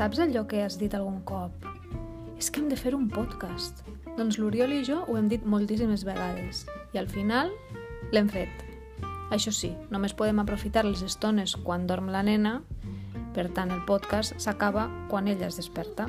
Saps allò que has dit algun cop? És que hem de fer un podcast. Doncs l'Oriol i jo ho hem dit moltíssimes vegades i al final l'hem fet. Això sí, només podem aprofitar les estones quan dorm la nena, per tant el podcast s'acaba quan ella es desperta.